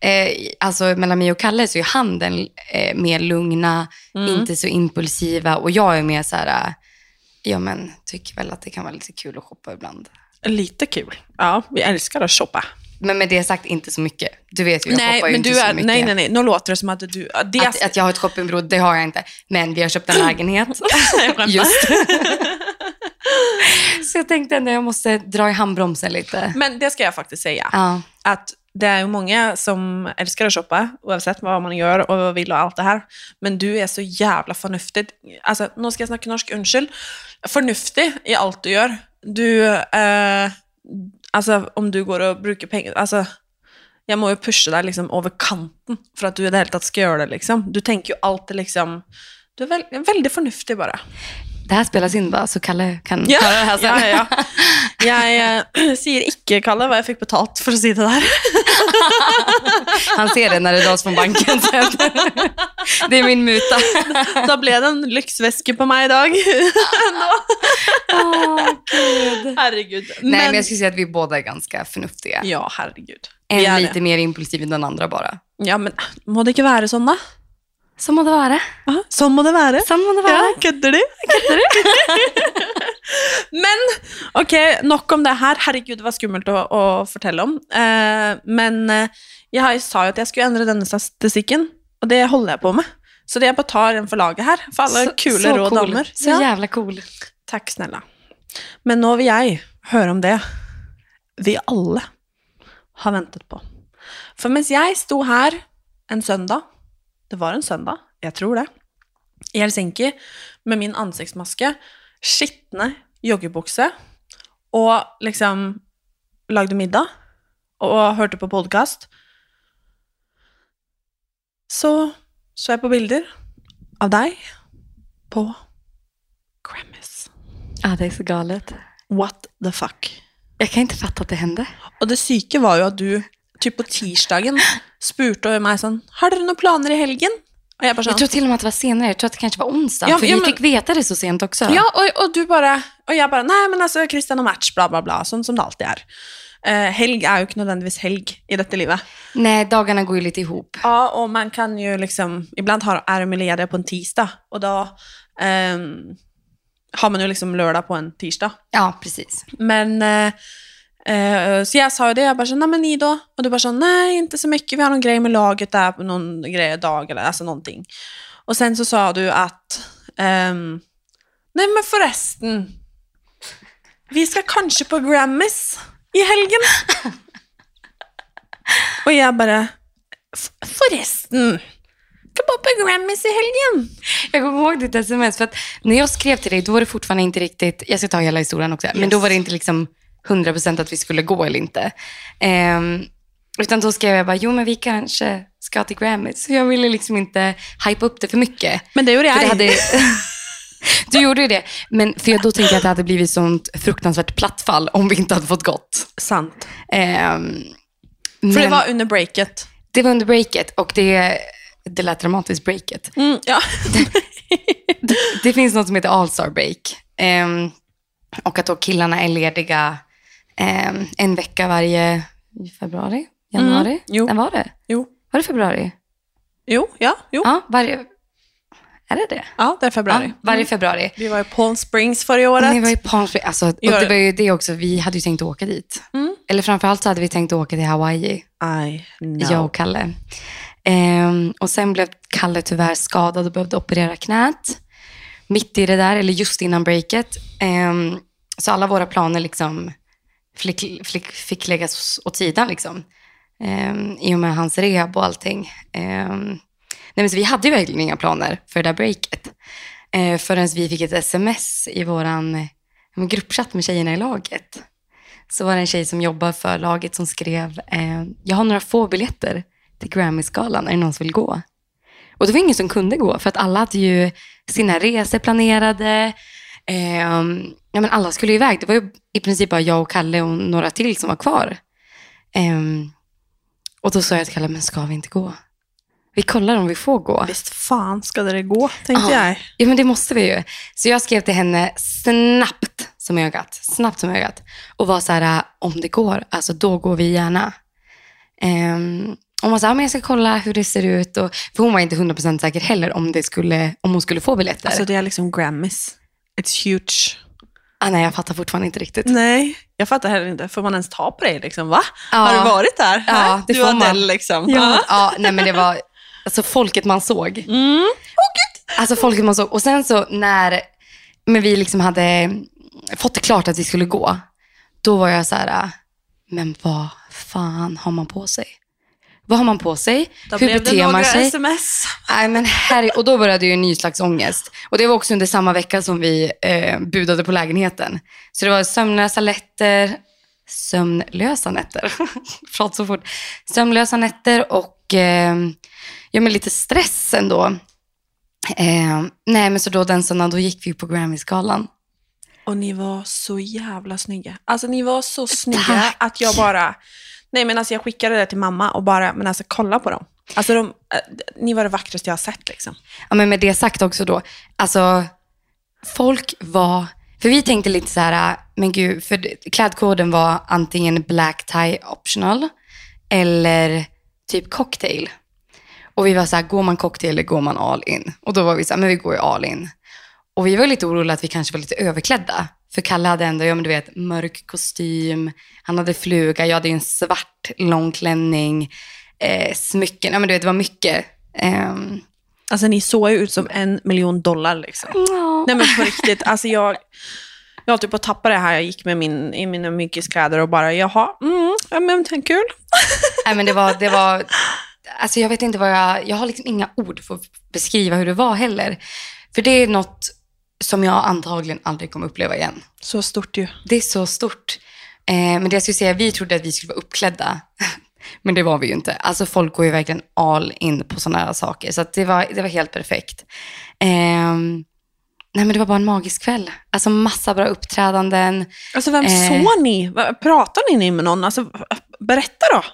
B: eh, alltså mellan mig och Kalle så är han den eh, mer lugna,
A: Mm.
B: inte så impulsiva och jag är mer så här, eh, ja men tycker väl att det kan vara lite kul att shoppa ibland.
A: lite kul. Ja, vi älskar att shoppa.
B: Men med det sagt inte så mycket. Du vet ju, jag
A: Nej,
B: shoppar ju
A: men
B: inte
A: du
B: så
A: är,
B: mycket.
A: nej, nej, nej, nu låter det som att du, det
B: Att, att jag har ett shoppingberoende, det har jag inte. Men vi har köpt en lägenhet. Just. så jag tänkte ändå jag måste dra i handbromsen lite.
A: Men det ska jag faktiskt säga.
B: Ja.
A: att det är ju många som älskar att shoppa, oavsett vad man gör och vad vill och allt det här. Men du är så jävla förnuftig. Alltså, nu ska jag snacka norsk, unnskyld. Förnuftig i allt du gör. Du, eh, alltså om du går och brukar pengar, alltså jag må ju pusha dig liksom över kanten för att du i det hele tatt ska göra det liksom. Du tänker ju alltid liksom, du är väldigt förnuftig bara.
B: Det här spelas in va, så Kalle kan
A: Ja,
B: höra det här sen.
A: ja, ja. Jag eh, säger icke, Kalle, vad jag fick betalt för att säga det där.
B: Han ser det när det dras från banken sen. Det är min muta.
A: Da ble det en lyxväske på mig idag.
B: Gud.
A: herregud.
B: Nej, men jag skulle säga att vi båda är ganska förnuftiga.
A: Ja, herregud.
B: En lite
A: det.
B: mer impulsiv än den andra bara.
A: Ja, men må det ikke være sånn,
B: må det vara.
A: Aha, sånn må det være.
B: Så må det vara.
A: Ja, kødder du? men ok, nok om det her. Herregud, det var skummelt å, å fortelle om. Eh, men eh, jeg sa jo at jeg skulle endre denne statistikken, og det holder jeg på med. Så det jeg bare tar en for laget her, for alle
B: Så-
A: kule
B: så
A: rå
B: cool.
A: damer.
B: Så
A: Ja.
B: jävla cool.
A: Takk, snälla. Men nå vil jeg høre om det vi alle har ventet på. For mens jeg sto her en søndag, det var en søndag, jeg tror det, i Helsinki, med min ansiktsmaske, skitne joggebukse, og liksom lagde middag, og hørte på podcast, så så jeg på bilder av deg på Grammys.
B: Ja, det är så galet.
A: What the fuck?
B: Jag kan inte fatta att det hände.
A: Og det syke var jo at du typ på tirsdagen spurte meg sånn Har dere noen planer i helgen? Jeg bare sånn
B: Jag tror till och med att det var senare. Jag tror att det kanske var onsdag.
A: Ja,
B: för
A: ja,
B: vi
A: men-
B: fick veta det så sent också.
A: Ja, og, og du bare Og jeg bare Nei, men altså, Christian og match, bla, bla, bla. Sånn som det alltid er. Eh, helg er jo ikke nødvendigvis helg i dette livet.
B: Nej, dagarna går ju lite ihop.
A: Ja, og man kan jo liksom Iblant har, er de lediga på en tirsdag, og da ehm, har man jo liksom lørdag på en tirsdag.
B: Ja, precis.
A: Men eh, eh, så jag sa ju det, jag bara så, nej men ni då? Och du bara så, nej inte så mycket, vi har någon grej med laget där på någon grej, dag eller alltså någonting. Och sen så sa du att, ehm, nej men förresten, vi ska kanske på Grammys i helgen. och jag bara, "F- förresten, ska bara på Grammys i helgen.
B: Jag kommer ihåg ditt sms, för att när jag skrev till dig, då var det fortfarande inte riktigt, jag ska ta hela historien också, men
A: Yes.
B: då var det inte liksom 100% att vi skulle gå eller inte. Ehm, utan då skrev jag bara, jo men vi kanske ska till Grammy. Så jag ville liksom inte hypa upp det för mycket.
A: Men det gjorde jag.
B: Det hade... Du gjorde ju det, men för jag, då tänkte jag att det hade blivit sånt fruktansvärt plattfall om vi inte hade fått gått.
A: Sant.
B: Ehm,
A: För det
B: men
A: var under breaket.
B: det var under breaket och det, det lät dramatiskt breaket.
A: Mm, ja.
B: Det finns något som heter All-Star Break. Ehm, och att då killarna är lediga ehm, en vecka varje februari, januari.
A: Mm, jo.
B: När var det?
A: jo.
B: Var det februari?
A: Jo, ja, jo.
B: Ja, varje... Är det det?
A: Ja, det är februari.
B: Ja, varje februari.
A: Vi var i Palm Springs förra året.
B: Ni var i Palm Springs. Alltså, och det var ju det också, vi hade ju tänkt åka dit.
A: Mm.
B: Eller framförallt så hade vi tänkt åka till Hawaii,
A: I know.
B: jag och Kalle. Ehm, och sen blev Kalle tyvärr skadad och behövde operera knät. Mitt i det där, eller just innan breaket. Ehm, så alla våra planer liksom fick, fick, fick läggas åt sidan. Liksom. Ehm, I och med hans rehab och allting. Ehm, nej, men så vi hade ju verkligen inga planer för det där breaket. Eh, förrän vi fick ett sms i våran gruppchatt med tjejerna i laget. Så var det en tjej som jobbar för laget som skrev, eh, jag har några få biljetter till Grammy-skalan, är det någon som vill gå? Och det var ingen som kunde gå, för att alla hade ju sina resor planerade. Eh, ja, men alla skulle iväg. Det var ju i princip bara jag och Kalle och några till som var kvar. Eh, och då sa jag till Kalle, men ska vi inte gå? Vi kollar om vi får gå.
A: Visst fan ska det gå, tänkte
B: Ja.
A: jag.
B: Ja, men det måste vi ju. Så jag skrev till henne snabbt som ögat. Snabbt som ögat. Och var så här, om det går, alltså då går vi gärna. Um, och man sa, ja, men jag ska kolla hur det ser ut. Och, för hon var inte 100% säker heller om, det skulle, om hon skulle få biljetter.
A: Alltså det är liksom Grammys. It's huge.
B: ah, nej, jag fattar fortfarande inte riktigt.
A: Nej, jag fattar heller inte. Får man ens ta på dig liksom? Va?
B: Ja.
A: Har du varit där?
B: Ja,
A: Här?
B: det
A: du
B: får
A: och
B: man.
A: Adele liksom.
B: Ja, ja, nej men det var alltså folket man såg.
A: Mm.
B: Alltså folket man såg. Och sen så när men vi liksom hade fått det klart att vi skulle gå, då var jag så här, men vad fan har man på sig? Vad har man på sig?
A: Då
B: Hur
A: blev det
B: beter man sig?
A: sms.
B: Nej, men herre, och då började ju en ny slags ångest. Och det var också under samma vecka som vi eh, budade på lägenheten. Så det var sömnlösa nätter, sömnlösa nätter, prat så fort, sömnlösa nätter och eh, ja, men lite stress ändå. Eh, nej, men så då den söndagen, då gick vi på Grammy-skalan.
A: Och ni var så jävla snygga. Alltså ni var så snygga
B: Tack.
A: att jag bara... Nej men alltså jag skickade det till mamma och bara, men alltså kolla på dem. Alltså de, eh, ni var det vackraste jag har sett liksom.
B: Ja, men med det sagt också då, alltså folk var, för vi tänkte lite så här, äh, men gud, för klädkoden var antingen black tie optional eller typ cocktail. Och vi var så här, går man cocktail eller går man all in? Och då var vi så här, men vi går ju all in. Och vi var lite oroliga att vi kanske var lite överklädda. För Kalle hade ändå, ja men du vet, mörk kostym, han hade fluga, jag hade en svart lång klänning, eh, smycken, ja men du vet, det var mycket. Ehm,
A: Alltså ni såg ju ut som en miljon dollar liksom. Nej men på riktigt, alltså jag... Jag höll typ på att tappa det här, jag gick med min, i mina mjukiskläder och bara, jaha, mm, ja men kul.
B: Nej, men det var, det var, alltså jag vet inte vad jag, jag har liksom inga ord för att beskriva hur det var heller. För det är något som jag antagligen aldrig kommer uppleva igen.
A: Så stort ju.
B: Det är så stort. Eh, men det jag skulle säga, vi trodde att vi skulle vara uppklädda. Men det var vi ju inte. Alltså folk går ju verkligen all in på sådana här saker. Så det, var, det var helt perfekt. Ehm, nej men det var bara en magisk kväll. Alltså massa bra uppträdanden.
A: Alltså vem
B: Eh.
A: såg ni? Pratar ni med någon? Alltså, berätta då,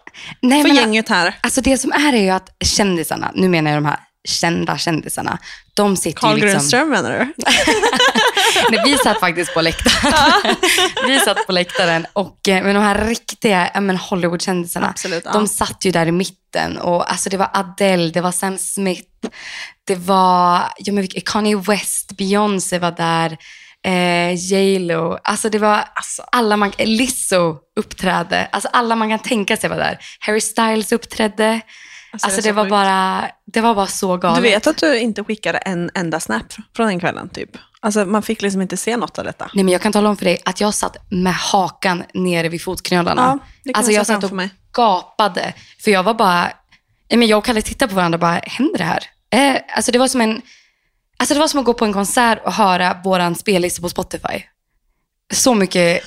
B: Nej,
A: för
B: men,
A: gänget här.
B: Alltså det som är är ju att kändisarna, nu menar jag de här kända kändisarna, de sitter
A: Carl
B: liksom...
A: Grundström menar du?
B: Nej, vi satt faktiskt på läktaren. vi satt på läktaren och eh, men de här riktiga men Hollywoodkändisarna,
A: Absolut, ja.
B: de satt ju där i mitten. Och, alltså, det var Adele, det var Sam Smith, det var ja, men, Kanye West, Beyoncé var där, eh, J Lo. Alltså det var alla man, Lizzo uppträdde, alltså alla man kan tänka sig var där. Harry Styles uppträdde.
A: Alltså, det
B: det, var bara, det var bara så galet.
A: Du vet att du inte skickade en enda snap från den kvällen typ? Alltså man fick liksom inte se något av detta.
B: Nej, men jag kan tala om för dig att jag satt med hakan nere vid fotknölarna.
A: Ja, det kan
B: alltså
A: jag
B: satt och
A: mig.
B: gapade. För jag var bara, nej, men jag och Kalle tittade på varandra och bara, händer det här? Eh, alltså det var som en, alltså det var som att gå på en konsert och höra våran spellista på Spotify. Så mycket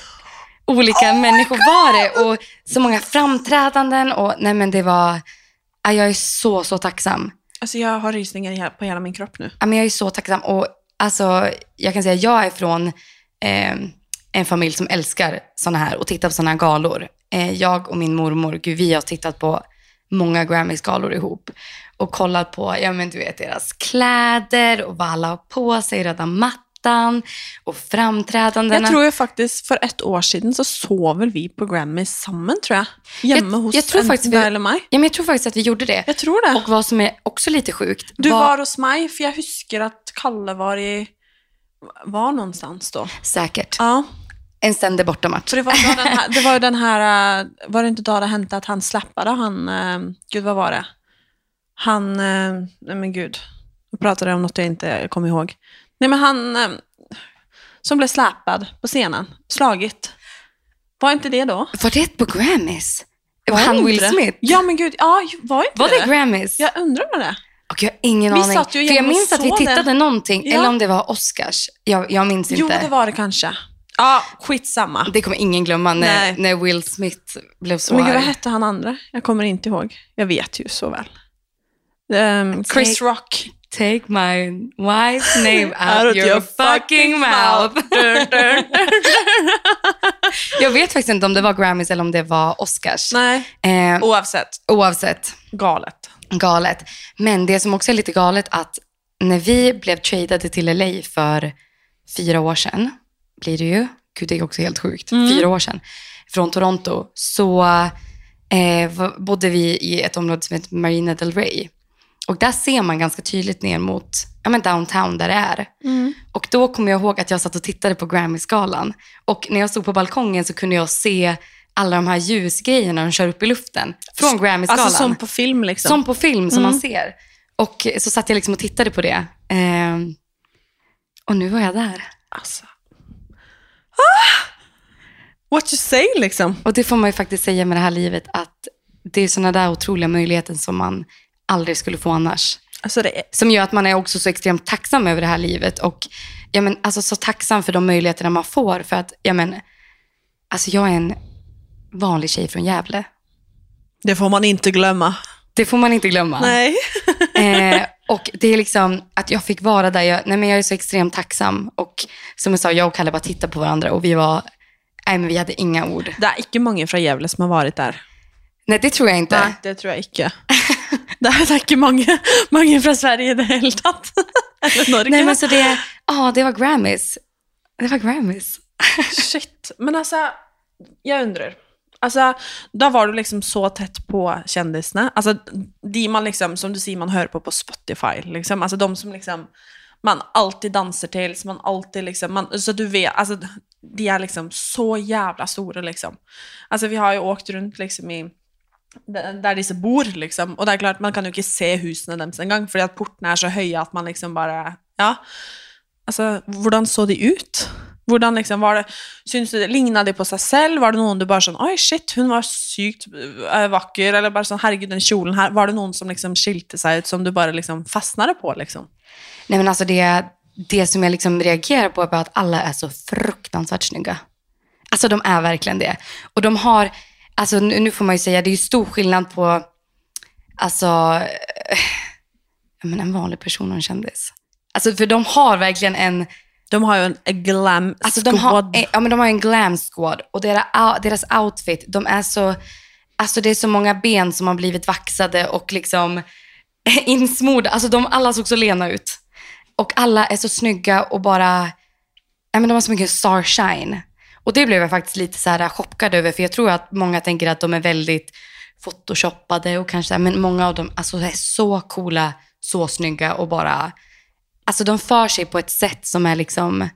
B: olika människor var det och så många framträdanden och nej men det var, jag är så, så tacksam.
A: Alltså jag har rysningar på hela min kropp nu.
B: Ja, men jag är så tacksam. Och alltså, jag kan säga jag är från eh, en familj som älskar såna här och tittar på såna här galor. Eh, jag och min mormor, gud, vi har tittat på många Grammys-galor ihop och kollat på, ja men du vet, deras kläder och vad alla har på sig, röda mattan och framträdandena.
A: Jag tror ju faktiskt för ett år sedan så sov vi på Grammy samman tror jag. Hemma
B: Jag-
A: hos
B: jag tror
A: en-
B: faktiskt vi-
A: eller mig.
B: ja, men jag tror faktiskt att vi gjorde det.
A: Jag tror det.
B: Och vad som är också lite sjukt.
A: Du var hos mig, för jag huskar att Kalle var i... Var någonstans då?
B: Säkert.
A: Ja,
B: En ständig bortamatch.
A: för det var, den här, det var ju den här... äh, Var det inte då det hände att han släppade han... äh, Gud, vad var det? Han... äh, Nej men gud. Nu pratade jag om något jag inte kommer ihåg. Nej men han... äh, Som blev släpad på scenen. Slagit. Var inte det då?
B: Var det på Grammys?
A: Var
B: han Will
A: det?
B: Smith?
A: Ja men gud, ja, var inte
B: Var
A: det
B: det Grammys?
A: Jag undrar vad det är.
B: Och jag har ingen
A: Vi
B: aning. För jag minns att vi tittade
A: det.
B: någonting,
A: Ja.
B: eller om det var Oscars. Jag, jag minns inte.
A: Jo, det var det kanske. Ja, skitsamma.
B: Det kommer ingen glömma när,
A: Nej.
B: när Will Smith blev så
A: Men gud, vad hette han andra? Jag kommer inte ihåg. Jag vet ju så väl. Ehm, Chris Rock.
B: Take my wife's name out,
A: Out
B: your,
A: your
B: fucking mouth. jag vet faktiskt inte om det var Grammys eller om det var Oscars.
A: Nej,
B: Eh,
A: oavsett.
B: oavsett,
A: Galet.
B: galet. Men det som också är lite galet att när vi blev tradade till LA för fyra år sedan, blir det ju, gud det är också helt sjukt, fyra år sedan, från Toronto, så eh, bodde vi i ett område som heter Marina del Rey. Och där ser man ganska tydligt ner mot ja, men downtown där det är. Och då kommer jag ihåg att jag satt och tittade på Grammy-skalan. Och när jag stod på balkongen så kunde jag se alla de här ljusgrejerna de kör upp i luften från Grammy-skalan.
A: Alltså som på film liksom.
B: Som på film som man ser. Och så satt jag liksom och tittade på det. Ehm, och nu var jag där.
A: Alltså. Ah! What you say liksom.
B: Och det får man ju faktiskt säga med det här livet att det är sådana där otroliga möjligheter som man aldrig skulle få annars.
A: Alltså det
B: Som gör att man är också så extremt tacksam över det här livet. Och ja, men, alltså, så tacksam för de möjligheterna man får. För att ja, men, alltså, jag är en vanlig tjej från Gävle.
A: det får man inte glömma.
B: Det får man inte glömma.
A: Nej.
B: Eh, och det är liksom att jag fick vara där. Jag, nej men jag är så extremt tacksam. Och som jag sa, jag och Kalle bara tittade på varandra och vi var, nej men vi hade inga ord.
A: Det är inte många från Gävle som har varit där.
B: Nej, det tror jag inte.
A: Nej, det tror jag inte. det är inte många, många från Sverige i det hela tatt. Eller Norge.
B: Nej men så det, ja det var Grammys. Det var Grammys.
A: Shit. Men alltså, jag undrar. Alltså, då var du liksom så tätt på kändisarna. Alltså, de man liksom, som du säger, man hör på på Spotify. Liksom. Alltså de som liksom, man alltid dansar till, som man alltid liksom, man, så du vet, alltså de är liksom så jävla stora liksom. Alltså vi har ju åkt runt liksom i, der disse bor liksom, Og det er klart, man kan jo ikke se husene deres engang, fordi at portene er så høye at man liksom bare ja. Altså, hvordan så de ut? Hvordan liksom, var det, synes du det, Ligna de på seg selv? Var det noen du bare sånn Oi, shit, hun var sykt eh, vakker. Eller bare sånn Herregud, den kjolen her. Var det noen som liksom skilte seg ut, som du bare liksom fastnade på, liksom?
B: Nej men alltså det, det som jag liksom reagerar på är bara att alla är så fruktansvärt snygga. Alltså de är verkligen det. Och de har, alltså nu, nu får man ju säga, det är ju stor skillnad på, alltså, eh, men en vanlig person och en kändis. Alltså för de har verkligen en,
A: De har ju en glam
B: Alltså de har,
A: squad.
B: ja, men de har en glam squad och deras, deras outfit, de är så, alltså det är så många ben som har blivit vaxade och liksom insmorda. Alltså de alla såg så lena ut. Och alla är så snygga och bara, ja men de har så mycket starshine. Och det blev jag faktiskt lite så här chockad över, för jag tror att många tänker att de är väldigt photoshoppade och kanske, men många av dem alltså, är så coola, så snygga och bara, alltså de för sig på ett sätt som är liksom, nej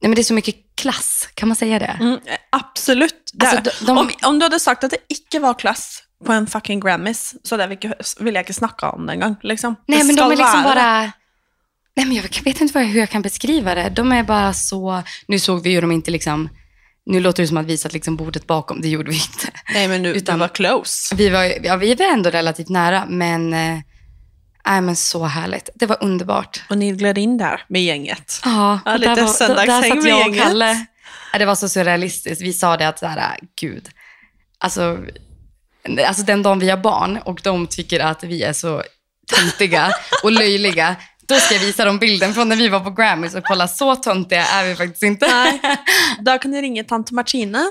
B: men det är så mycket klass, kan man säga det?
A: Mm, absolut. Det,
B: Alltså, de- de-
A: om, om du hade sagt att det inte var klass på en fucking Grammys, så hade vi inte, ville jag inte snacka om det en gång. Liksom.
B: Nej men de är liksom
A: vara
B: bara, nej men jag vet inte hur jag kan beskriva det. De är bara så, nu såg vi ju dem inte liksom, nu låter det som att vi satt liksom bordet bakom, det gjorde vi inte.
A: Nej, men nu,
B: Utan-
A: du var close.
B: Vi var, ja, vi var ändå relativt nära, men, nej men så härligt. Det var underbart.
A: Och ni gled in där med gänget.
B: Ja,
A: lite
B: där, var, där, satt jag och. Kalle. Ja, det var så surrealistiskt. Vi sa det att så här, gud, alltså, alltså den dagen vi har barn och de tycker att vi är så töntiga och löjliga, då ska jag visa dem bilden från när vi var på Grammys och kolla, så töntiga är vi faktiskt inte.
A: Nej. Då kan ni ringa tant Martine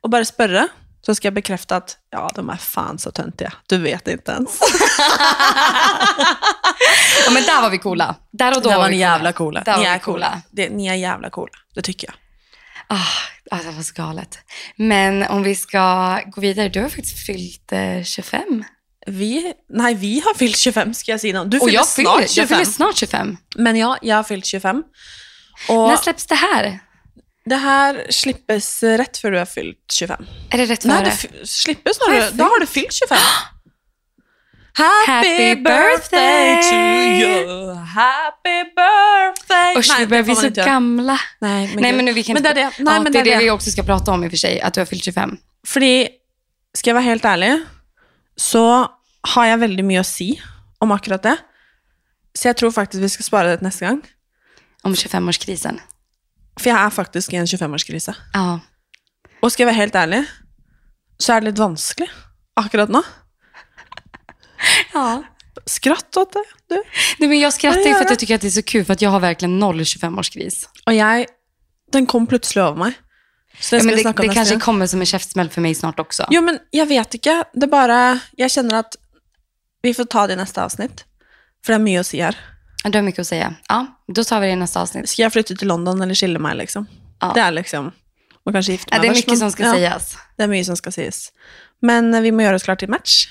A: och bara spöra. Så ska jag bekräfta att ja, de är fan så töntiga. Du vet inte ens.
B: Ja, men där var vi coola. Där och då
A: Där var
B: vi
A: ni jävla coola.
B: Där
A: Ni
B: var
A: är
B: coola.
A: coola. Det, ni är jävla coola. Det tycker jag.
B: Ah, ah, det var så galet. Men om vi ska gå vidare, du har faktiskt fyllt eh, 25.
A: Vi, nej, vi har fyllt 25 ska jag säga. Du
B: Och
A: fyller
B: jag
A: snart
B: fyller,
A: 25.
B: jag fyller snart 25.
A: Men ja, jag har fyllt 25. Och
B: När släpps det här?
A: det här slippes rätt för du har fyllt 25.
B: Är det rätt
A: Nej,
B: före?
A: f- slippes när
B: jag
A: du, då har du fyllt 25. Happy,
B: Happy
A: birthday to
B: birthday.
A: you, happy birthday.
B: Usch, vi börjar bli så gamla.
A: Nej, men,
B: Nej, men nu vi kan
A: men det är det. Nej,
B: ja,
A: men
B: det är det
A: det.
B: vi också ska prata om i och för sig, att du har fyllt 25.
A: Fordi, skal jeg være helt ærlig, så har jeg veldig mye å si om akkurat det. Så jag tror faktiskt vi ska spara det till nästa gång.
B: Om 25-årskrisen.
A: För jag är faktiskt i en 25-årskrise.
B: Ja.
A: Och ska jag vara helt ärlig, så är det lite vanskligt akkurat nu.
B: ja.
A: Skratt åt det, du.
B: Nej, men jag skrattar ju för att jag tycker att det är så kul för att jag har verkligen noll 25-årskris.
A: Och jag, den kom plötsligt över mig. Så det
B: Ja, men det, det kanske
A: gång.
B: kommer som en käftsmäll för mig snart också.
A: Jo, men jag vet inte. Det bara, jag känner att vi får ta det i nästa avsnitt. För det är mycket att säga.
B: Du har mycket att säga. Ja, då tar vi det i nästa avsnitt.
A: Ska jag flytta till London eller skilja mig liksom?
B: Ja.
A: Det är liksom, och kanske gifta
B: Ja,
A: mig
B: det är mycket
A: men-
B: som ska
A: ja,
B: sägas.
A: Det är mycket som ska sägas. Men eh, vi måste göra oss klart till match.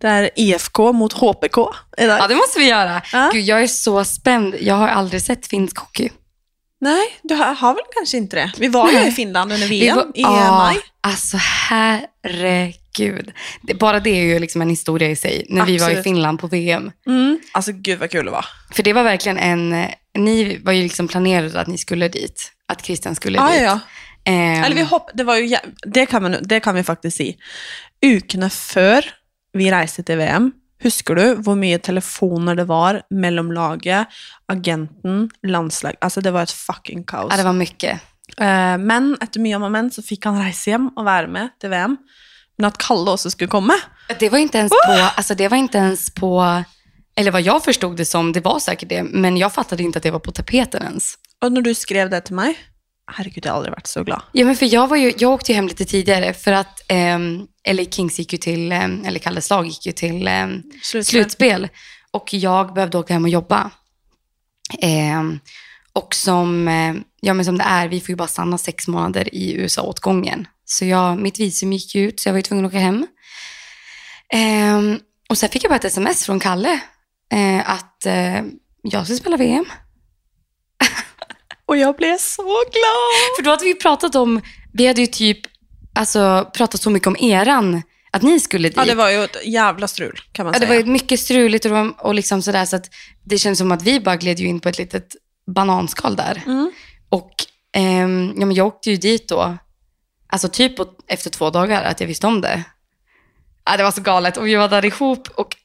A: Det är IFK mot HPK idag.
B: Ja, det måste vi göra.
A: Ja.
B: Gud, jag är så spänd. Jag har aldrig sett finsk hockey.
A: Nej, du har, har väl kanske inte det? Vi var ju i Finland under VM
B: var-
A: i
B: Ja,
A: maj.
B: Alltså herregud. Det, bara det är ju liksom en historia i sig. När vi var i
A: Absolut.
B: Finland på VM.
A: Mm. Alltså gud vad kul det var.
B: För det var verkligen en... Ni var ju liksom planerade att ni skulle dit. Att Christian skulle
A: Ja,
B: dit.
A: ja, ja.
B: Ehm,
A: Eller vi hopp, det, var ju, det, kan man, det kan vi faktiskt si. Ukene før vi reiste til VM, husker du hvor mye telefoner det var mellom laget, agenten, landslag Altså, det var et fucking kaos.
B: ja, det var mycket.
A: Eh, men etter mye om og men så fikk han reise hjem og være med til VM. Men at Kalle også skulle komme.
B: Det var inte ens på... Alltså det var inte ens på... Eller vad jag förstod det som, det var säkert det. Men jag fattade inte att det var på tapeten ens.
A: Og når du skrev det til meg Herregud, jeg har aldri vært så glad.
B: Ja, men för jag, var ju, jag åkte ju hem lite tidigare för att ehm, LA Kings gick ju till, ehm, eller Kalles lag gick ju till ehm,
A: Slutspel.
B: slutspel. Och jag behövde åka hem och jobba. Ehm, och som, eh, ja, men som det är, vi får ju bara stanna sex månader i USA åt gången. Så jag, mitt visum gick ju ut så jag var ju tvungen att åka hem. Ehm, och sen fick jag bara ett sms från Kalle eh, att eh, jag ska spela VM.
A: Og jeg ble så glad!
B: För då hade vi pratat om, vi hade ju typ alltså, pratat så mycket om eran, att ni skulle dit.
A: Ja, det var jo et jævla strul, kan man
B: Ja, det
A: säga.
B: var ju mycket struligt och, det och liksom sådär så att det känns som att vi bara gled ju in på ett litet bananskal där.
A: Mm.
B: Och ehm, ja, men jag åkte ju dit då, alltså typ efter två dagar att jag visste om det. Ja, det var så galet och vi var där ihop och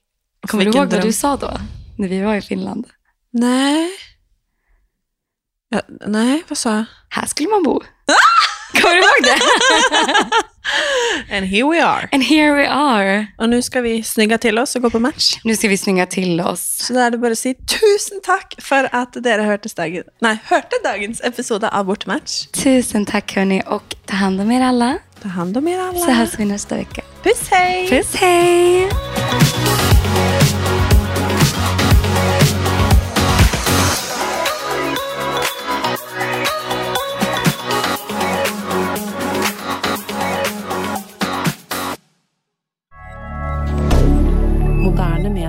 B: kommer du ihåg vad du sa då? När vi var i Finland.
A: Nej. Ja, nej, vad sa jag?
B: Här skulle man bo. kommer du ihåg det?
A: And here we are.
B: And here we are.
A: Och nu ska vi snygga till oss och gå på match.
B: Nu ska vi snygga till oss.
A: Så det bare å si tusen takk for at dere hørte, dagen, nei, hørte dagens episode av Bortematch.
B: Tusen tack hörni och ta hand om er alla.
A: Ta hand om er alle.
B: Så hörs vi nästa vecka.
A: Puss, hei!
B: Puss hej!